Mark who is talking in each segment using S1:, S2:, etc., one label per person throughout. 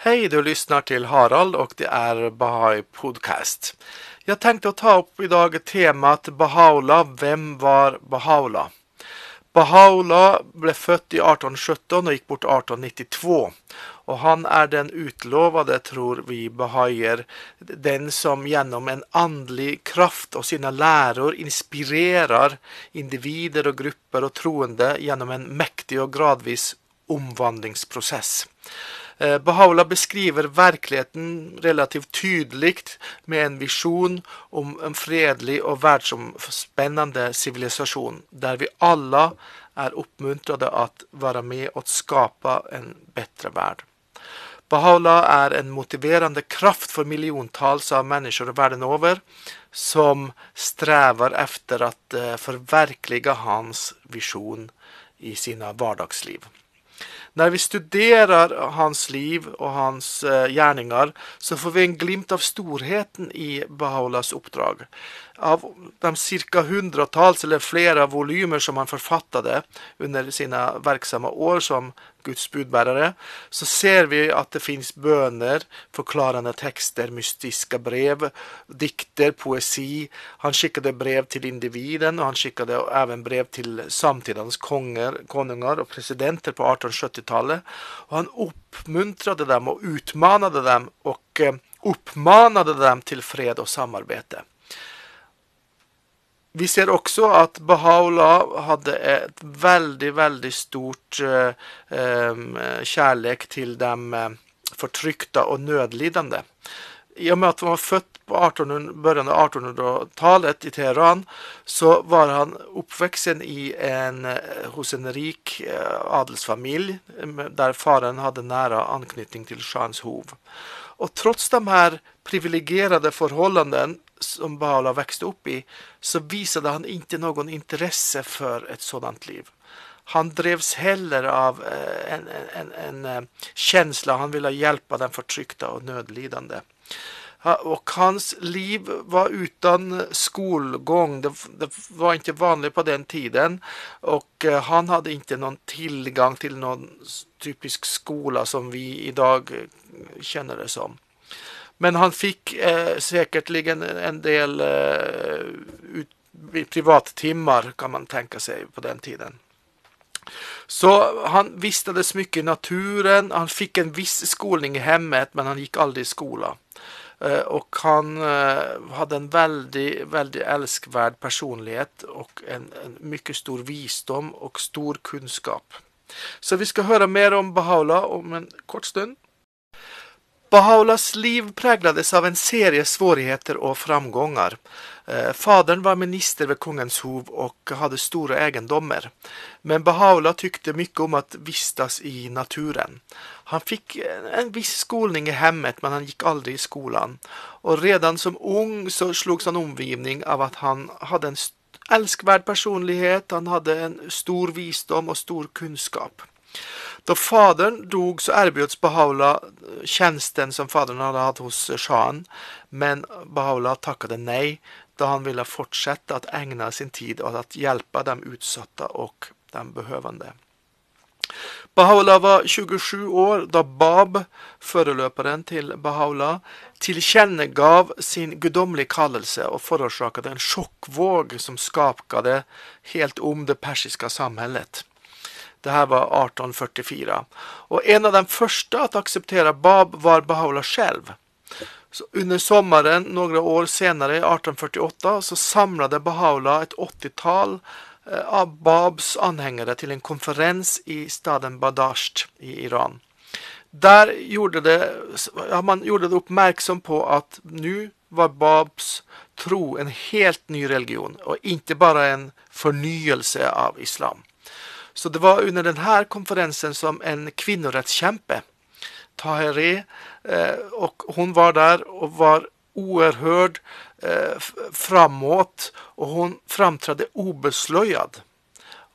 S1: Hej, du lyssnar till Harald och det är Bahai Podcast. Jag tänkte ta upp idag temat Bahaula. Vem var Bahaula? Bahaula ble født i 1817 og gikk bort 1892. Og han er den utlovede, tror vi bahaier, den som gjennom en åndelig kraft og sine lærer inspirerer individer og grupper og troende gjennom en mektig og gradvis omvandlingsprosess. Eh, Bahá'u'lláh beskriver virkeligheten relativt tydelig med en visjon om en fredelig og verdensomspennende sivilisasjon, der vi alle er oppmuntret til å være med og skape en bedre verden. Bahaula er en motiverende kraft for milliontalls av mennesker verden over, som strever etter å forverklige hans visjon i sine hverdagsliv. Når vi studerer hans liv og hans gjerninger, så får vi en glimt av storheten i Bahaulas oppdrag. Av de ca. hundretalls eller flere volymer som han forfattet under sine virksomme år som Guds budbærere, så ser vi at det fins bønner, forklarende tekster, mystiske brev, dikter, poesi. Han skikket brev til individen, og han skikket også brev til samtidens konger, konungen og presidenter på 1870-tallet. Og han oppmuntret dem og utmannet dem, og oppmannet dem til fred og samarbeid. Vi ser også at Bahá'u'lláh hadde et veldig, veldig stort kjærlek kjærlighet til de fortrykte og nødlidende. I og med at han var født på 1800, begynnelsen av 1800-tallet i Teheran, så var han oppveksten hos en rik adelsfamilie, der faren hadde nære anknytning til shahens hov. Og tross de her privilegerte forholdene som Bala vokste opp i, så viste han ikke noen interesse for et sådant liv. Han drevs heller av en, en, en känsla, han ville hjelpe den fortrykte og nødlidende. Og hans liv var uten skolegang. Det, det, var ikke vanlig på den tiden. Og han hadde ikke noen tilgang til noen typisk skole som vi i dag kjenner det som. Men han fikk eh, sikkert en del eh, ut, privattimmar kan man tenke seg på den tiden. Så han vistades mye i naturen. Han fikk en viss skoling i hemmet, men han gikk aldri i skolen. Eh, og han eh, hadde en veldig, veldig elskverd personlighet og en, en mye stor visdom og stor kunnskap. Så vi skal høre mer om Bahá'u'lláh om en kort stund. Bahá'u'llahs liv präglades av en serie svårigheter og framgångar. Faderen var minister ved kongens hov og hadde store eiendommer. Men Bahaula tykte mye om å vistas i naturen. Han fikk en viss skolning i hemmet, men han gikk aldri i skolen. Og redan som ung så slogs han omgivning av at han hadde en elskverd personlighet, han hadde en stor visdom og stor kunnskap. Da faderen dog, så erbjöds Bahaula tjänsten som faderen hadde hatt hos sjahen, men Bahaula takket nei, da han ville fortsette å egne sin tid og å hjelpe de utsatte og de behøvende. Bahaula var 27 år da Bab, foreløperen til Bahaula, tilkjennegav sin guddommelige kallelse og forårsaket en sjokkvåg som skapte helt om det persiske samfunnet. Det her var 1844. Og en av de første å akseptere Bab var Bahá'u'lláh selv. Så under sommaren noen år senere, 1848, så samlet Bahá'u'lláh et åttitall av Babs anhengere til en konferens i staden Badasht i Iran. Der gjorde det, ja, man gjorde det oppmerksom på at nå var Babs tro en helt ny religion, og ikke bare en fornyelse av islam. Så det var under denne konferensen som en kvinnerettskjempe, Taheri, eh, og hun var der og var oerhørd eh, framåt, og hun framtrådte ubesløyet.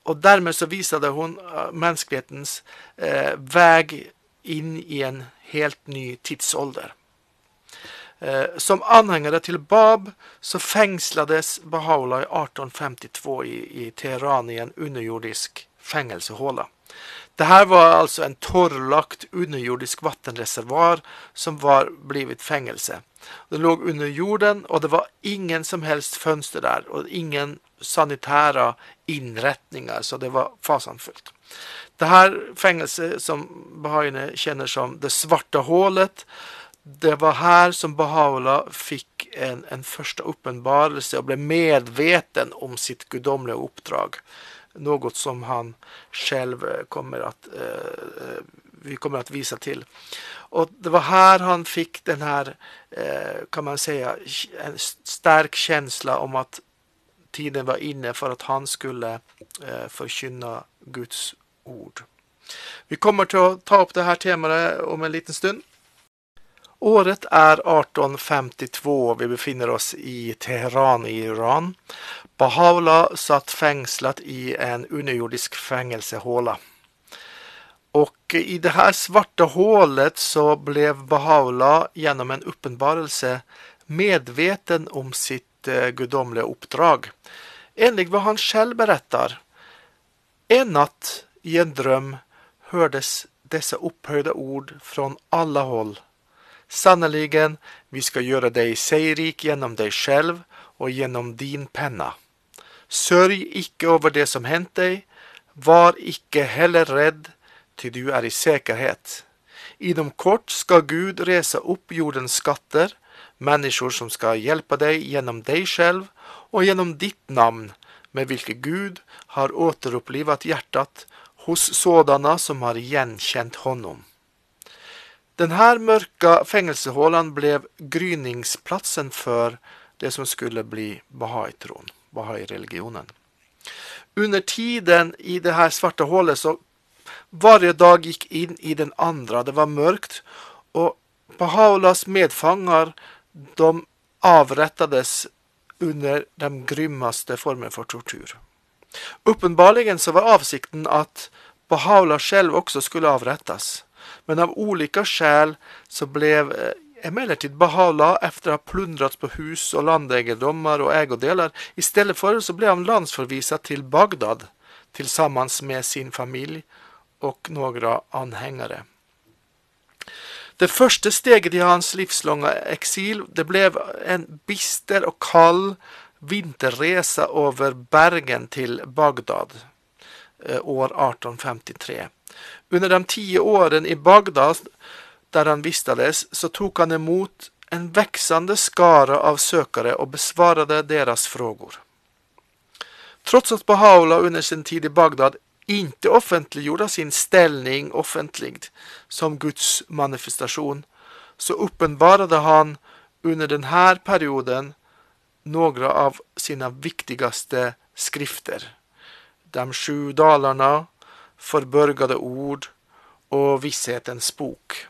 S1: Og dermed så viste hun menneskelighetens eh, vei inn i en helt ny tidsalder. Eh, som anhengere til Bab så fengsledes Bahá'u'lláh i 1852 i, i Teheran i en underjordisk fengelsehåle. Det här var alltså en torrlagt underjordisk vattenreservoar som var blivit fängelse. Det låg under jorden och det var ingen som helst fönster där och ingen sanitära inrättningar så det var fasanfullt. Det här fängelset som bahaierna känner som det svarta hålet det var her som Baha'u'llah fikk en, en første åpenbarelse og ble medveten om sitt gudomliga uppdrag. Något som han själv eh, kommer att, eh, eh, vi kommer att visa till. Och Det var här han fick den här, eh, kan man säga, en stark känsla om att tiden var inne för att han skulle eh, förkynna Guds ord. Vi kommer til att ta upp det här temat om en liten stund. Året er 1852. Vi befinner oss i Teheran i Iran. Baha'u'llah satt fengslet i en underjordisk fengelsehåla. Och i det här svarta hålet så blev Baha'u'llah gjennom en uppenbarelse medveten om sitt eh, gudomliga Enlig Enligt vad han själv berättar. En natt i en drøm hørtes disse opphøyde ord fra alle håll. Sannerligen, vi skal gjøre deg seierrik gjennom deg selv og gjennom din penna. Sørg ikke over det som hänt deg, var ikke heller redd til du er i säkerhet. Inom kort skal Gud reise opp jordens skatter, mennesker som skal hjelpe deg gjennom deg selv og gjennom ditt navn, med hvilket Gud har återopplivet hjertet hos sådana som har gjenkjent honom. Den här mörka fängelsehålan blev gryningsplatsen för det som skulle bli Bahai-tron, Bahai-religionen. Under tiden i det här svarta hålet så varje dag gick in i den andra. Det var mörkt och Bahaulas medfångar de avrättades under den grymmaste formen for tortur. Uppenbarligen var avsikten at Bahaula selv også skulle avrättas. Men av olika skäl så blev eh, emellertid Baha'u'llah efter att ha plundrats på hus och landegendomar och ägodelar istället för så blev han landsförvisad till Bagdad tillsammans med sin familj och några anhängare. Det første steget i hans livslånga eksil det blev en bister og kall vinterresa over bergen til Bagdad eh, år 1853. Under de ti åren i Bagdad der han vistades så tok han imot en veksende skare av søkere og besvarade deras frågor. Trots att Bahaula under sin tid i Bagdad inte offentliggjorde sin ställning offentligt som Guds manifestasjon, så uppenbarade han under denne perioden några av sina viktigaste skrifter. De sju dalarna, förbörgade ord og Visshetens bok.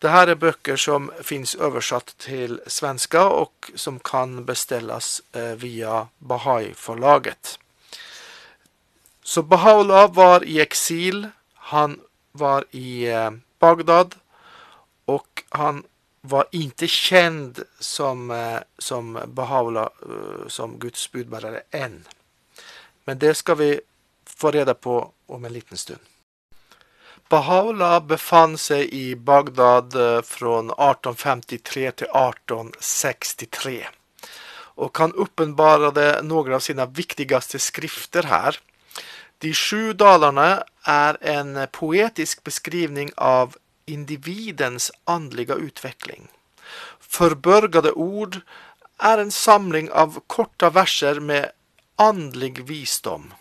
S1: Det er är böcker som finnes oversatt til svenska og som kan beställas eh, via Bahai-forlaget. Så Baha'u'llah var i eksil. Han var i eh, Bagdad og han var ikke kjent som, eh, som Baha'u'llah som Guds budbærer, enn. Men det skal vi få reda på om en liten stund. Baha'u'llah befant seg i Bagdad fra från 1853 til 1863 og han uppenbarade noen av sina viktigaste skrifter her. De sju dalene er en poetisk beskrivning av individens åndelige utvikling. Forbørgede ord er en samling av korta verser med andlig visdom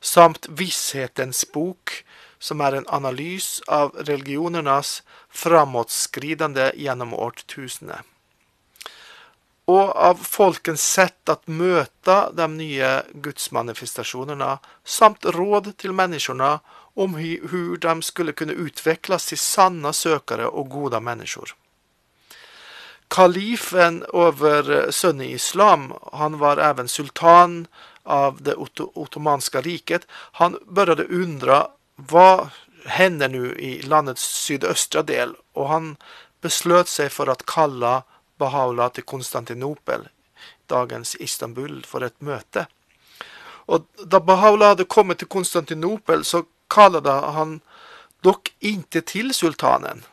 S1: samt Visshetens bok som er en analys av religionernes framåtskridende gjennom årtusenet. Og av folkens sett at møte de nye gudsmanifestasjonene, samt råd til menneskene om hvordan de skulle kunne utvikles til sanna søkere og gode människor. Kalifen over sunni-islam, han var även sultan av det ottomanska riket. Han började undra hva händer nu i landets sydöstra del og han beslöt seg for å kalle Bahaula til Konstantinopel, dagens Istanbul, for et møte. Og da Bahaula hadde kommet til Konstantinopel så kalte han dock ikke til sultanen.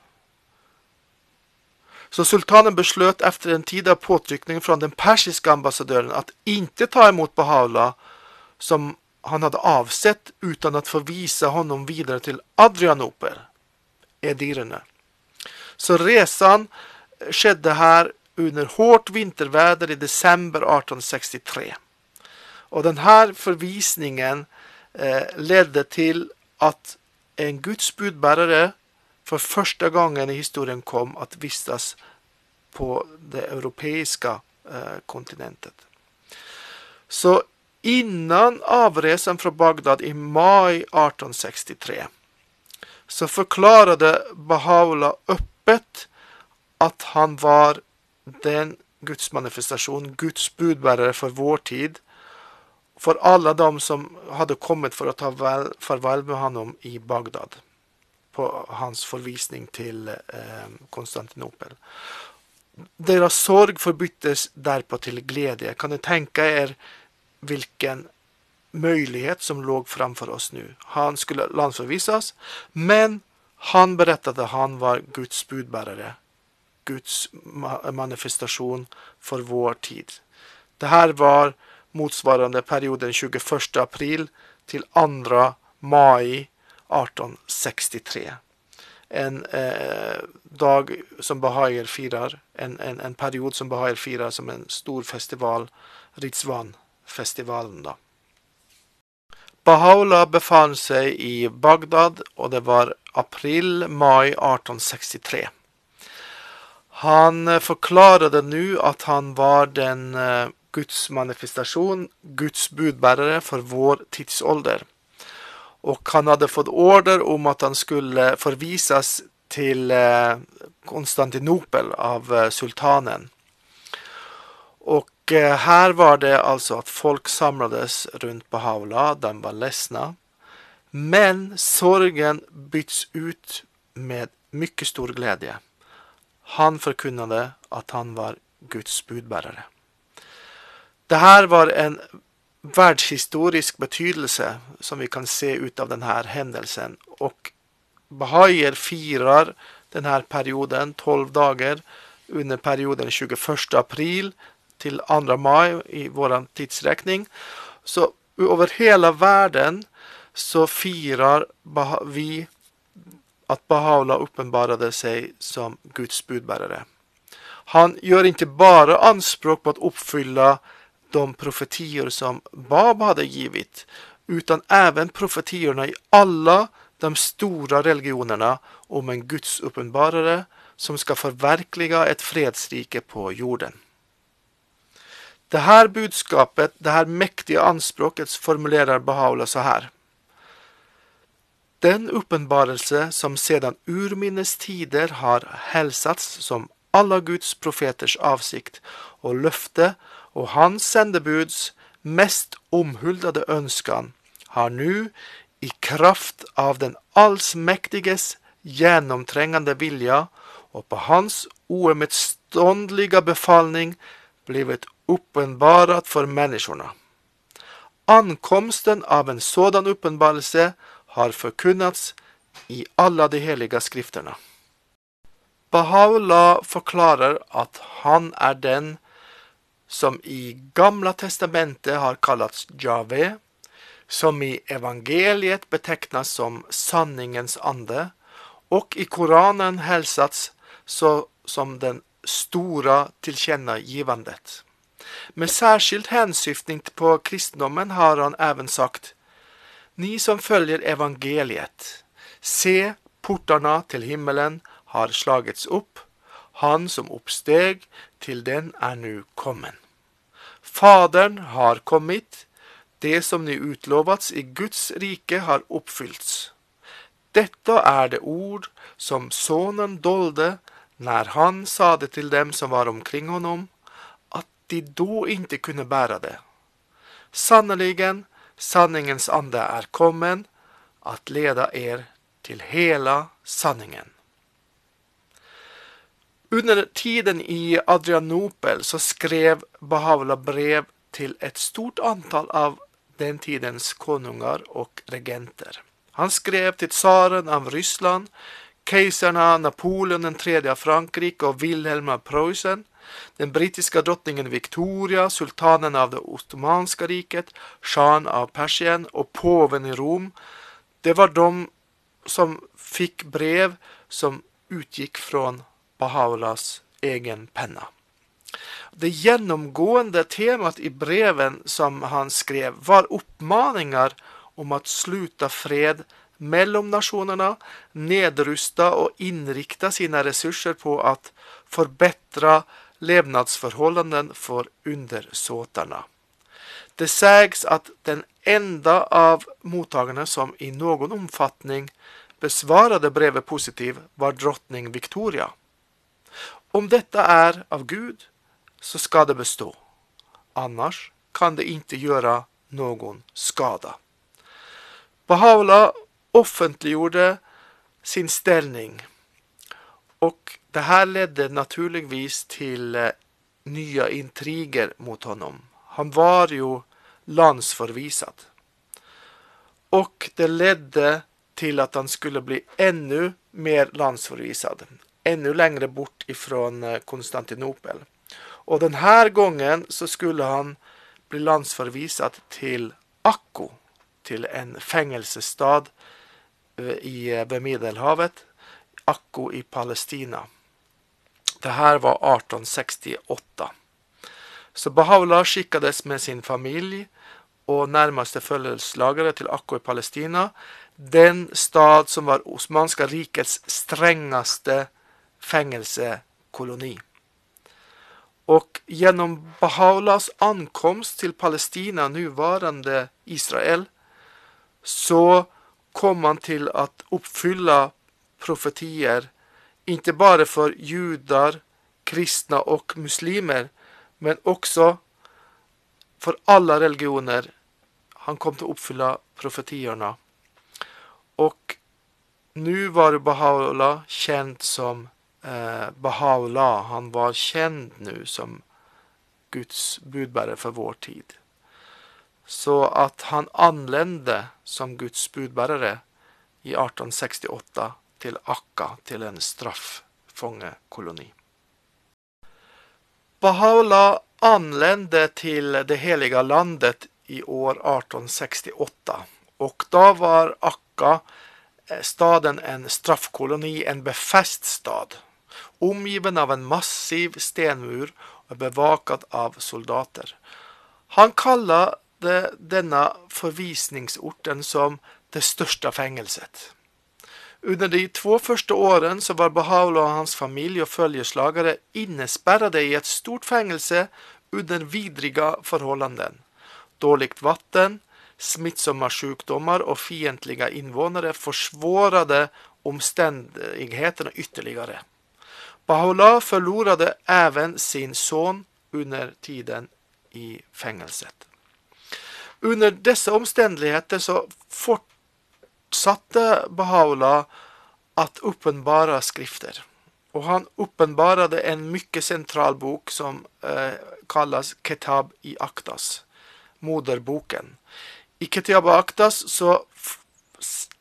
S1: Så sultanen beslöt efter en tid av påtryckning från den persiska ambassadören att inte ta emot Baha'u'llah som han hade avsett utan att förvisa honom vidare till Adrianoper, Edirne. Så resan skedde här under hårt vinterväder i december 1863. Och den här förvisningen eh, ledde till att en Guds för første gangen i historien kom att vistas på det europeiska eh, kontinentet. Så innan avresen fra Bagdad i mai 1863 så förklarade Baha'u'llah öppet at han var den Guds manifestation, Guds budbärare for vår tid. for alle de som hadde kommet for å ta farvel med ham i Bagdad på hans forvisning til eh, Konstantinopel. Deras sorg forbyttes derpå til glede. Kan ni tenke er hvilken mulighet som lå framfor oss nå? Han skulle landsforvises, men han berettet at han var Guds budbærere. Guds manifestasjon for vår tid. Det här var motsvarende perioden 21 april til 2 maj 1863. En eh, dag som Bahaier firer, en, en, en period som Bahaier firer som en stor festival, Ritzwan-festivalen, da. Bahaula befant seg i Bagdad og det var april-mai 1863. Han forklarte nu at han var den eh, Guds manifestation, Guds budbærere for vår tidsålder och han hadde fått order om at han skulle forvises till eh, Konstantinopel av eh, sultanen. Og her var det altså at folk samlades rundt Baha'u'llah, de var lesna. Men sorgen byttes ut med mye stor glede. Han förkunnade at han var Guds budbærere. Det här var en världshistorisk betydelse som vi kan se utav den här händelsen. Och Bahaier firar den här perioden 12 dagar under perioden 21 april till 2 maj i våran tidsräkning. Så över hela världen så firar vi att Baha'u'llah uppenbarade sig som Guds budbärare. Han gör inte bara anspråk på att uppfylla de profetior som Bab hade givit utan även profetiorna i alla de stora religionerna om en Guds uppenbarare som ska förverkliga ett fredsrike på jorden. Det här budskapet, det här mäktiga anspråket formulerar Baha'u'llah så här. Den uppenbarelse som sedan urminnes tider har hälsats som alla Guds profeters avsikt och löfte och hans sendebuds mest omhuldede ønskene har nå, i kraft av den allsmäktiges gjennomtrengende vilja og på hans oemotståndliga befallning blivit uppenbarat for människorna. Ankomsten av en sådan uppenbarelse har förkunnats i alla de heliga skrifterna. Baha'u'llah forklarer at han er den som i Gamla testamentet har kallats Jave, som i evangeliet betecknas som sanningens ande og i Koranen hälsats så som den stora tillkännagivandet. Med särskild hänsyftning på kristendomen har han även sagt Ni som följer evangeliet, se portarna till himmelen har slagits upp, han som uppsteg till den är nu kommen. Fadern har kommit, det som ni utlovats i Guds rike har oppfyllts. Dette er det ord som sonen dolde når han sa det til dem som var omkring honom at de da ikke kunne bære det. Sanneligen, sanningens ande er kommen at leda er til hela sanningen. Under tiden i Adrianopel så skrev Bahavla brev til et stort antall av den tidens konunger og regenter. Han skrev til tsaren av Ryssland, av Napoleon 3. av Frankrike og Wilhelm av Preussen, den britiske drottningen Victoria, sultanen av det ottomanske riket, sjahen av Persien og påven i Rom. Det var de som fikk brev som utgick från Bahaulas egen penna. Det gjennomgående temat i breven som han skrev var oppmaningar om att sluta fred mellom nationerna, nedrusta og inrikta sine ressurser på å forbedre levnadsforholdene for undersåtarna. Det sägs at den enda av mottagarna som i noen omfattning besvarade brevet positivt var drottning Victoria. Om dette er av Gud så skal det bestå. Annars kan det ikke gjøre noen skade. Bahaula offentliggjorde sin ställning og det här ledde naturligvis til nye nya intriger mot honom. Han var jo landsforvisad. Og det ledde til at han skulle bli ännu mer landsförvisad. Ännu längre bort ifrån eh, Konstantinopel. Och den här gången så skulle han bli landsförvisad till Akko. Till en fängelsestad ved i, vid Medelhavet. Akko i Palestina. Det här var 1868. Så Baha'u'llah skickades med sin familj och närmaste följeslagare till Akko i Palestina. Den stad som var Osmanska rikets strängaste fängelsekoloni. Og gjennom Baha'u'llahs ankomst til Palestina, nåværende Israel, så kom han til å oppfylle profetier ikke bare for jøder, kristne og muslimer men også for alle religioner. Han kom til å oppfylle profetiene. Og nu var Baha'u'llah kjent som eh. Han var kjent nu som Guds budbærer for vår tid. Så at han anlende som Guds budbærere i 1868 til Akka, til en strafffångekoloni. Baha'u'llah anlende til det hellige landet i år 1868 og da var Akka eh, staden en straffkoloni, en befest stad omgiven av en massiv stenmur og bevaket av soldater. Han kaller det denne forvisningsorten som det største fengelset. Under de två första åren så var Baha'u'llah og hans familj og följeslagare innespärrade i et stort fängelse under vidriga förhållanden. Dåligt vatten, smittsamma sjukdomar og fientliga invånare försvårade omständigheterna ytterligare. Baha'u'llah förlorade även sin son under tiden i fängelset. Under dessa omständigheter så fortsatte Baha'u'llah att uppenbara skrifter. Och han uppenbarade en mycket central bok som eh, kallas Ketab i Aktas, moderboken. I Ketab i Aktas så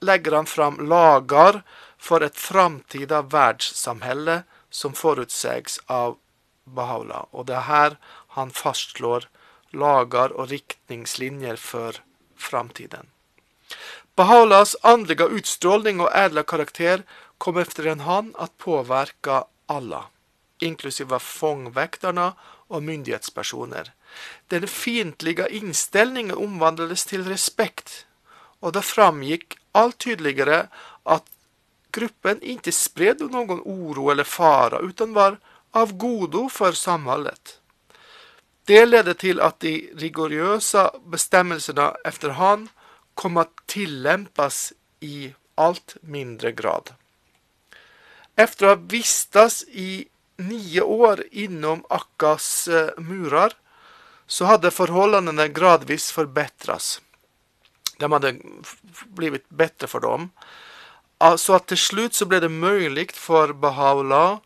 S1: legger han fram lagar for et framtida världssamhälle som forutsegs av Baha'u'llah. Og det er her han fastslår lagar og riktningslinjer for framtiden. Baha'u'llahs åndelige utstrålning og ädla karakter kom efter en hand at påverka alle, inklusive fångvekterne og myndighetspersoner. Den fiendtlige innstillingen omvandles til respekt og det framgikk alt tydeligere att gruppen inte spred någon oro eller fara utan var av godo för samhället. Det ledde till att de rigorösa bestämmelserna efterhand kom att tillämpas i allt mindre grad. Efter att ha vistats i nio år inom Akkas murer murar så hade förhållandena gradvis förbättrats. De hade blivit bättre för dem. Så til slutt slut så ble det mulig for Baha'u'llah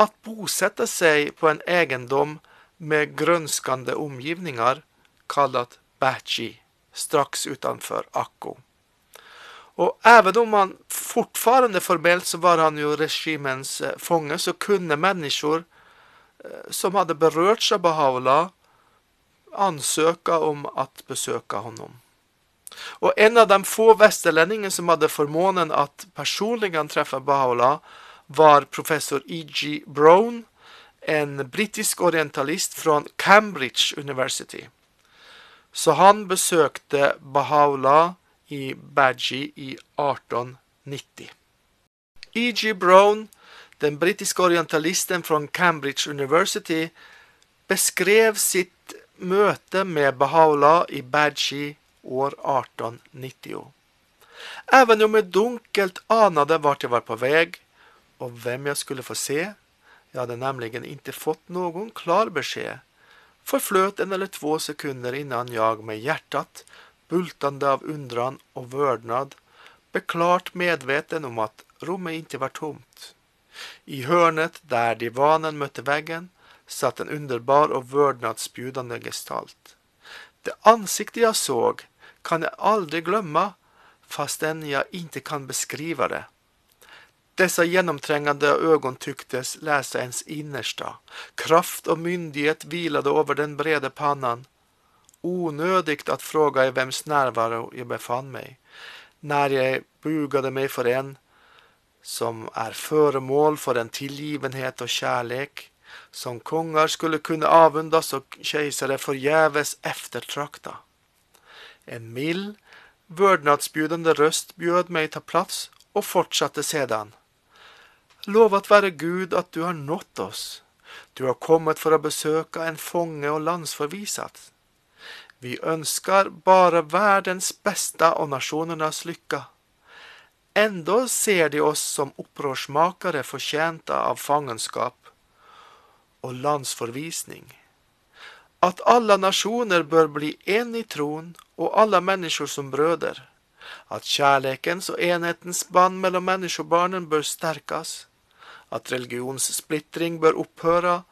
S1: at bosette seg på en egendom med grønskende omgivningar kallat Bachi straks utanför Akko. Og Even om han fortfarande formelt så var han jo regimens fange, så kunne människor eh, som hadde berørt av Baha'u'llah ansøke om å besøke honom. Och en av de få vesterlendingene som hadde formånen at personlig treffe Baha'u'llah var professor E.G. Brown, en brittisk orientalist fra Cambridge University. Så han besøkte Baha'u'llah i Badji i 1890. E.G. Brown, den britiske orientalisten fra Cambridge University, beskrev sitt møte med Baha'u'llah i Badji år 1890. Även om jag dunkelt anade vart jag var på väg och vem jag skulle få se, jag hade nämligen inte fått någon klar besked, förflöt en eller två sekunder innan jag med hjärtat bultande av undran och vördnad, beklart medveten om att rummet inte var tomt. I hörnet där divanen mötte väggen satt en underbar och vördnadsbjudande gestalt. Det ansikte jag såg kan jeg aldri glemme, fastän jeg ikke kan beskrive det. Dessa genomträngande ögon tycktes läsa ens innersta. Kraft och myndighet vilade over den brede pannan. Onödigt att fråga i vems närvaro jeg befann meg. Når jeg bugade meg for en som er föremål for en tilgivenhet og kärlek som konger skulle kunne avundas og kejsare förgäves eftertrakta. En mild, vördnadsbjudande röst bjöd mig ta plats och fortsatte sedan. Lovat være Gud at du har nått oss. Du har kommet for å besøke en fange og landsförvisad. Vi ønsker bare verdens beste og nasjonenes lykke. Enda ser de oss som opprørsmakere fortjente av fangenskap og landsförvisning att alle nasjoner bør bli en i troen og alle mennesker som brødre, at kärlekens og enhetens band bør sterkes, at religionssplitring bør religionssplittring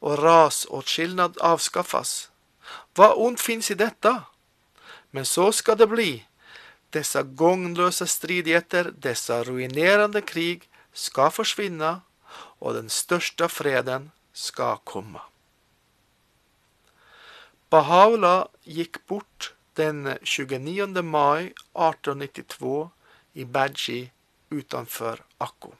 S1: og ras og skilnad avskaffes. Hva ondt fins i dette? Men så skal det bli. Disse gagnløse stridigheter, disse ruinerende krig skal forsvinne, og den største freden skal komma. Baha'u'llah gikk bort den 29 mai 1892 i Badji utenfor Akko.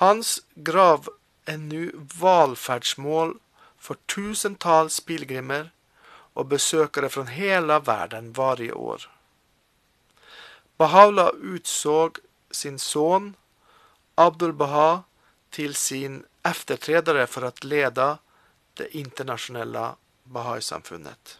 S1: Hans grav er nå valferdsmål for tusentals pilgrimer og besøkere fra hele verden varje år. Baha'u'llah utså sin son Abdul Baha til sin eftertredere for att leda det internationella Bahai-samfunnet.